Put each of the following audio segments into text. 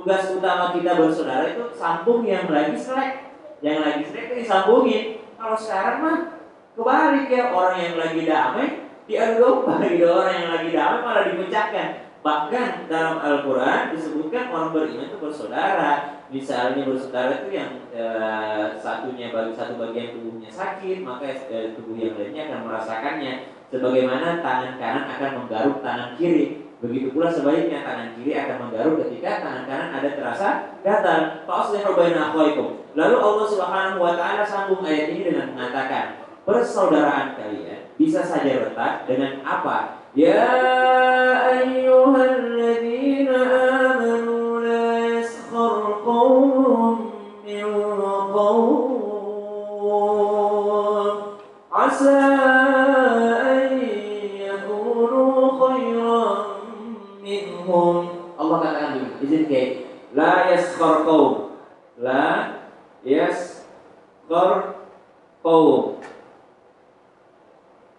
tugas utama kita bersaudara itu sambung yang lagi selek. Yang lagi selek itu disambungin. Kalau sekarang mah kebalik ya orang yang lagi damai diadu domba gitu orang yang lagi damai malah dipecahkan. Bahkan dalam Al-Quran disebutkan orang beriman itu bersaudara. Misalnya bersaudara itu yang e, satunya bagi satu bagian tubuhnya sakit, maka e, tubuh yang lainnya akan merasakannya. Sebagaimana tangan kanan akan menggaruk tangan kiri. Begitu pula sebaliknya tangan kiri akan menggaruk ketika tangan kanan ada terasa gatal. Faslihu baina. Lalu Allah Subhanahu wa taala sambung ayat ini dengan mengatakan, persaudaraan kalian bisa saja retak dengan apa? Ya ayyuhalladzina amanu izin kayak la yaskhar qaum la yaskhar qaum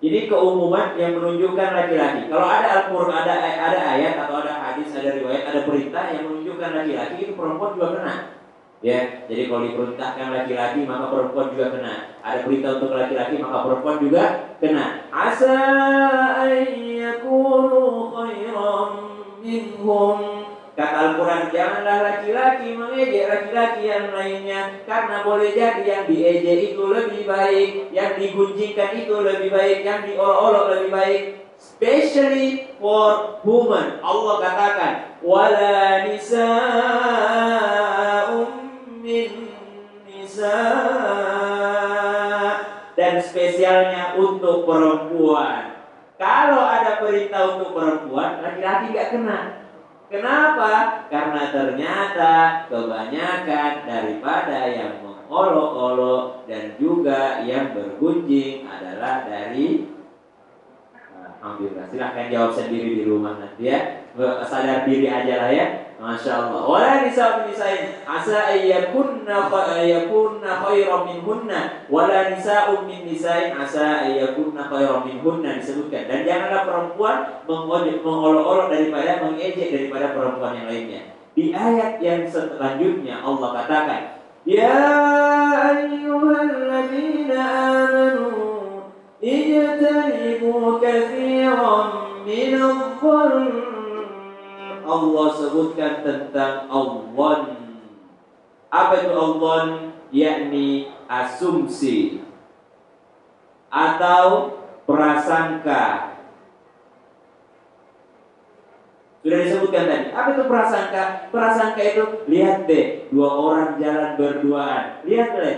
Ini keumuman yang menunjukkan laki-laki. Kalau ada Al-Qur'an, ada ada ayat atau ada hadis, ada riwayat, ada perintah yang menunjukkan laki-laki itu perempuan juga kena. Ya, jadi kalau diperintahkan laki-laki maka perempuan juga kena. Ada perintah untuk laki-laki maka perempuan juga kena. Asa ayyakunu khairan minhum Kata Al-Quran, janganlah laki-laki mengejek laki-laki yang lainnya Karena boleh jadi yang diejek itu lebih baik Yang digunjingkan itu lebih baik Yang diolok-olok lebih baik Especially for women Allah katakan Wala nisa'um min nisa. Dan spesialnya untuk perempuan. Kalau ada perintah untuk perempuan Laki-laki gak kena Kenapa? Karena ternyata kebanyakan daripada yang mengolok-olok dan juga yang bergunjing adalah dari Alhamdulillah. Silahkan jawab sendiri di rumah nanti ya sadar diri aja lah ya. Masya Allah. Wala nisa nisain asa ayyakunna ayyakunna khairan minhunna wala nisa'un min nisain asa ayyakunna khairan minhunna disebutkan. Dan janganlah perempuan mengolok-olok daripada mengejek daripada perempuan yang lainnya. Di ayat yang selanjutnya Allah katakan, "Ya ayyuhalladzina amanu ijtanibu katsiran minadh-dhanni Allah sebutkan tentang Allah Apa itu Allah? Yakni asumsi Atau prasangka Sudah disebutkan tadi. Apa itu prasangka? Prasangka itu lihat deh, dua orang jalan berduaan. Lihat deh,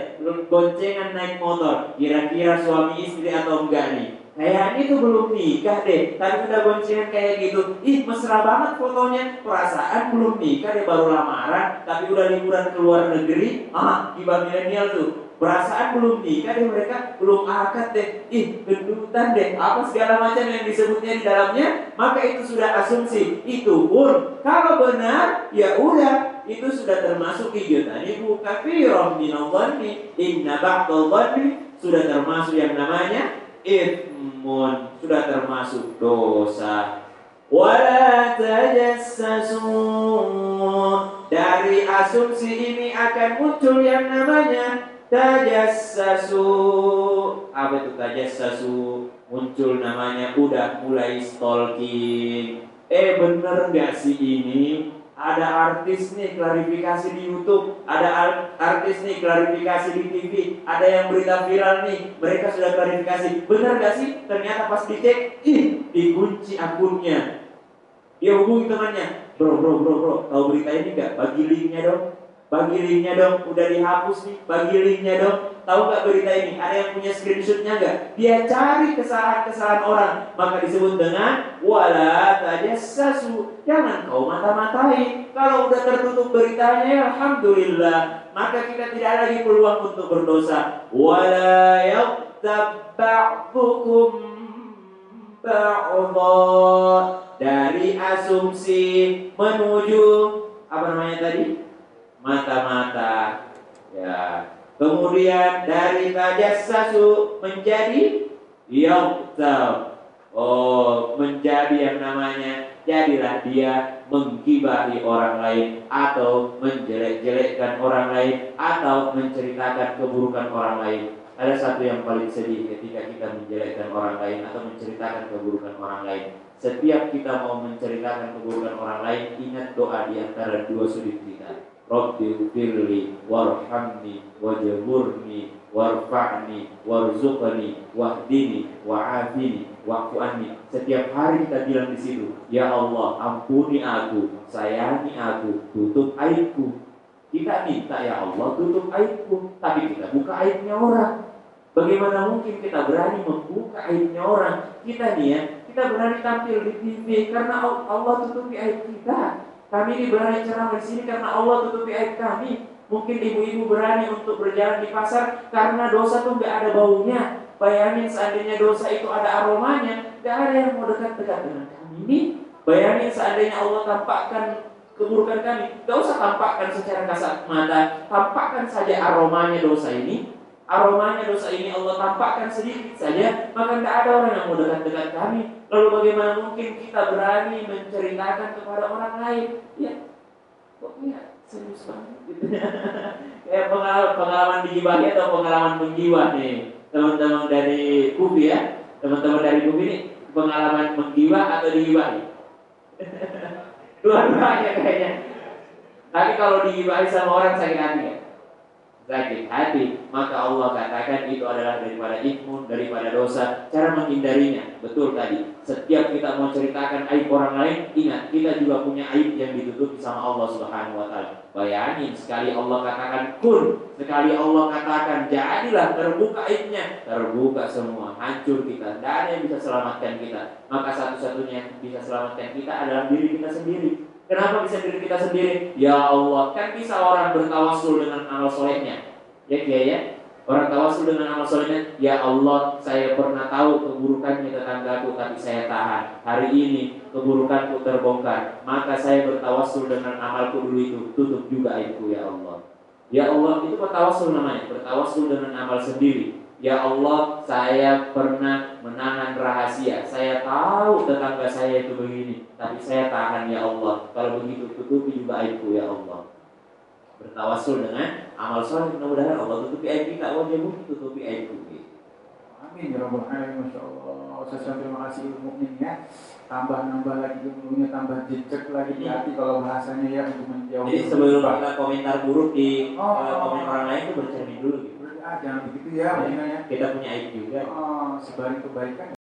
boncengan naik motor. Kira-kira suami istri atau enggak nih? Kayaknya itu belum nikah deh, tapi udah boncengan kayak gitu. Ih, mesra banget fotonya. Perasaan belum nikah deh, baru lamaran, tapi udah liburan ke luar negeri. Ah, iba milenial tuh Perasaan belum nikah deh mereka, belum akad deh, ih gendutan deh, apa segala macam yang disebutnya di dalamnya, maka itu sudah asumsi. Itu pun kalau benar, ya udah, itu sudah termasuk ijtani bu kafirom minadhanni inna ba'dal sudah termasuk yang namanya ithmun, sudah termasuk dosa. Wala tajassasu Dari asumsi ini akan muncul yang namanya Tajassasu. Apa itu tajassasu? Muncul namanya udah mulai stalking. Eh bener gak sih ini Ada artis nih klarifikasi di Youtube. Ada artis nih klarifikasi di TV Ada yang berita viral nih Mereka sudah klarifikasi. Bener gak sih? Ternyata pas dicek Ih dikunci akunnya. Dia hubungi temannya. Bro bro bro bro Tahu berita ini gak? Bagi linknya dong bagi linknya dong, udah dihapus nih, bagi linknya dong. Tahu nggak berita ini? Ada yang punya screenshotnya nggak? Dia cari kesalahan-kesalahan orang, maka disebut dengan wala tajassasu. Jangan kau mata-matai. Kalau udah tertutup beritanya, ya alhamdulillah. Maka kita tidak lagi peluang untuk berdosa. Wala yaktab ba'dukum dari asumsi menuju apa namanya tadi? Mata-mata. Ya. Kemudian dari tajassasu menjadi yautab. Oh, menjadi yang namanya jadilah dia menggibahi orang lain atau menjelek-jelekkan orang lain atau menceritakan keburukan orang lain. Ada satu yang paling sedih ketika kita menjelekkan orang lain atau menceritakan keburukan orang lain. Setiap kita mau menceritakan keburukan orang lain, ingat doa di antara dua sudut kita. Rabbi firli warhamni wajburni warfa'ni warzuqni wahdini wa'afini wa'fu. Setiap hari kita bilang di situ, ya Allah, ampuni aku, sayangi aku, tutup aibku. Kita minta ya Allah tutup aibku, tapi kita buka aibnya orang. Bagaimana mungkin kita berani membuka aibnya orang? Kita nih ya, kita berani tampil di TV karena Allah tutupi aib kita. Kami ini berani ceramah di sini karena Allah tutupi aib kami. Mungkin ibu-ibu berani untuk berjalan di pasar karena dosa tuh nggak ada baunya. Bayangin seandainya dosa itu ada aromanya, nggak ada yang mau dekat-dekat dengan kami ini. Bayangin seandainya Allah tampakkan keburukan kami, gak usah tampakkan secara kasat mata, tampakkan saja aromanya dosa ini. Aromanya dosa ini Allah tampakkan sedikit saja, maka tidak ada orang yang mau dekat-dekat kami. Lalu bagaimana mungkin kita berani menceritakan kepada orang lain? Ya, kok ya serius banget gitu. Kayak pengalaman, pengalaman digibahi atau pengalaman menggiwah nih. Teman-teman dari Kubi ya, teman-teman dari Kubi ini pengalaman menggiwah atau digibahi? Dua-duanya kayaknya. Tapi kalau digibahi sama orang sakit hati ya? Sakit hati, maka Allah katakan itu adalah daripada imun, daripada dosa. Cara menghindarinya, betul tadi. Setiap kita mau ceritakan aib orang lain, ingat kita juga punya aib yang ditutupi sama Allah Subhanahu wa taala. Bayangin sekali Allah katakan kun, sekali Allah katakan jadilah terbuka aibnya, terbuka semua, hancur kita. Tidak ada yang bisa selamatkan kita. Maka satu-satunya yang bisa selamatkan kita adalah diri kita sendiri. Kenapa bisa diri kita sendiri? Ya Allah, kan bisa orang bertawasul dengan amal solehnya. Ya Kiai ya. Orang tawasul dengan amal solehnya, ya Allah, saya pernah tahu keburukannya tetanggaku, tapi saya tahan. Hari ini keburukanku terbongkar, maka saya bertawasul dengan amalku dulu itu, tutup juga aibku ya Allah. Ya Allah, itu bertawasul namanya, bertawasul dengan amal sendiri. Ya Allah, saya pernah menahan rahasia. Saya tahu tetangga saya itu begini, tapi saya tahan ya Allah. Kalau begitu tutupi juga aibku ya Allah. Bertawasul dengan amal soleh mudah-mudahan Allah tutupi aib kita. Wajah bumi tutupi aibku. Amin ya rabbal alamin masya Allah. Saya terima kasih mukmin ya. Tambah nambah lagi ilmunya, tambah jejak lagi di hati kalau bahasanya ya untuk menjauh. Jadi sebelum kita komentar buruk di oh, uh, komen orang lain itu bercermin dulu gitu ah jangan begitu ya, ya. kita punya aib juga oh, sebaring kebaikan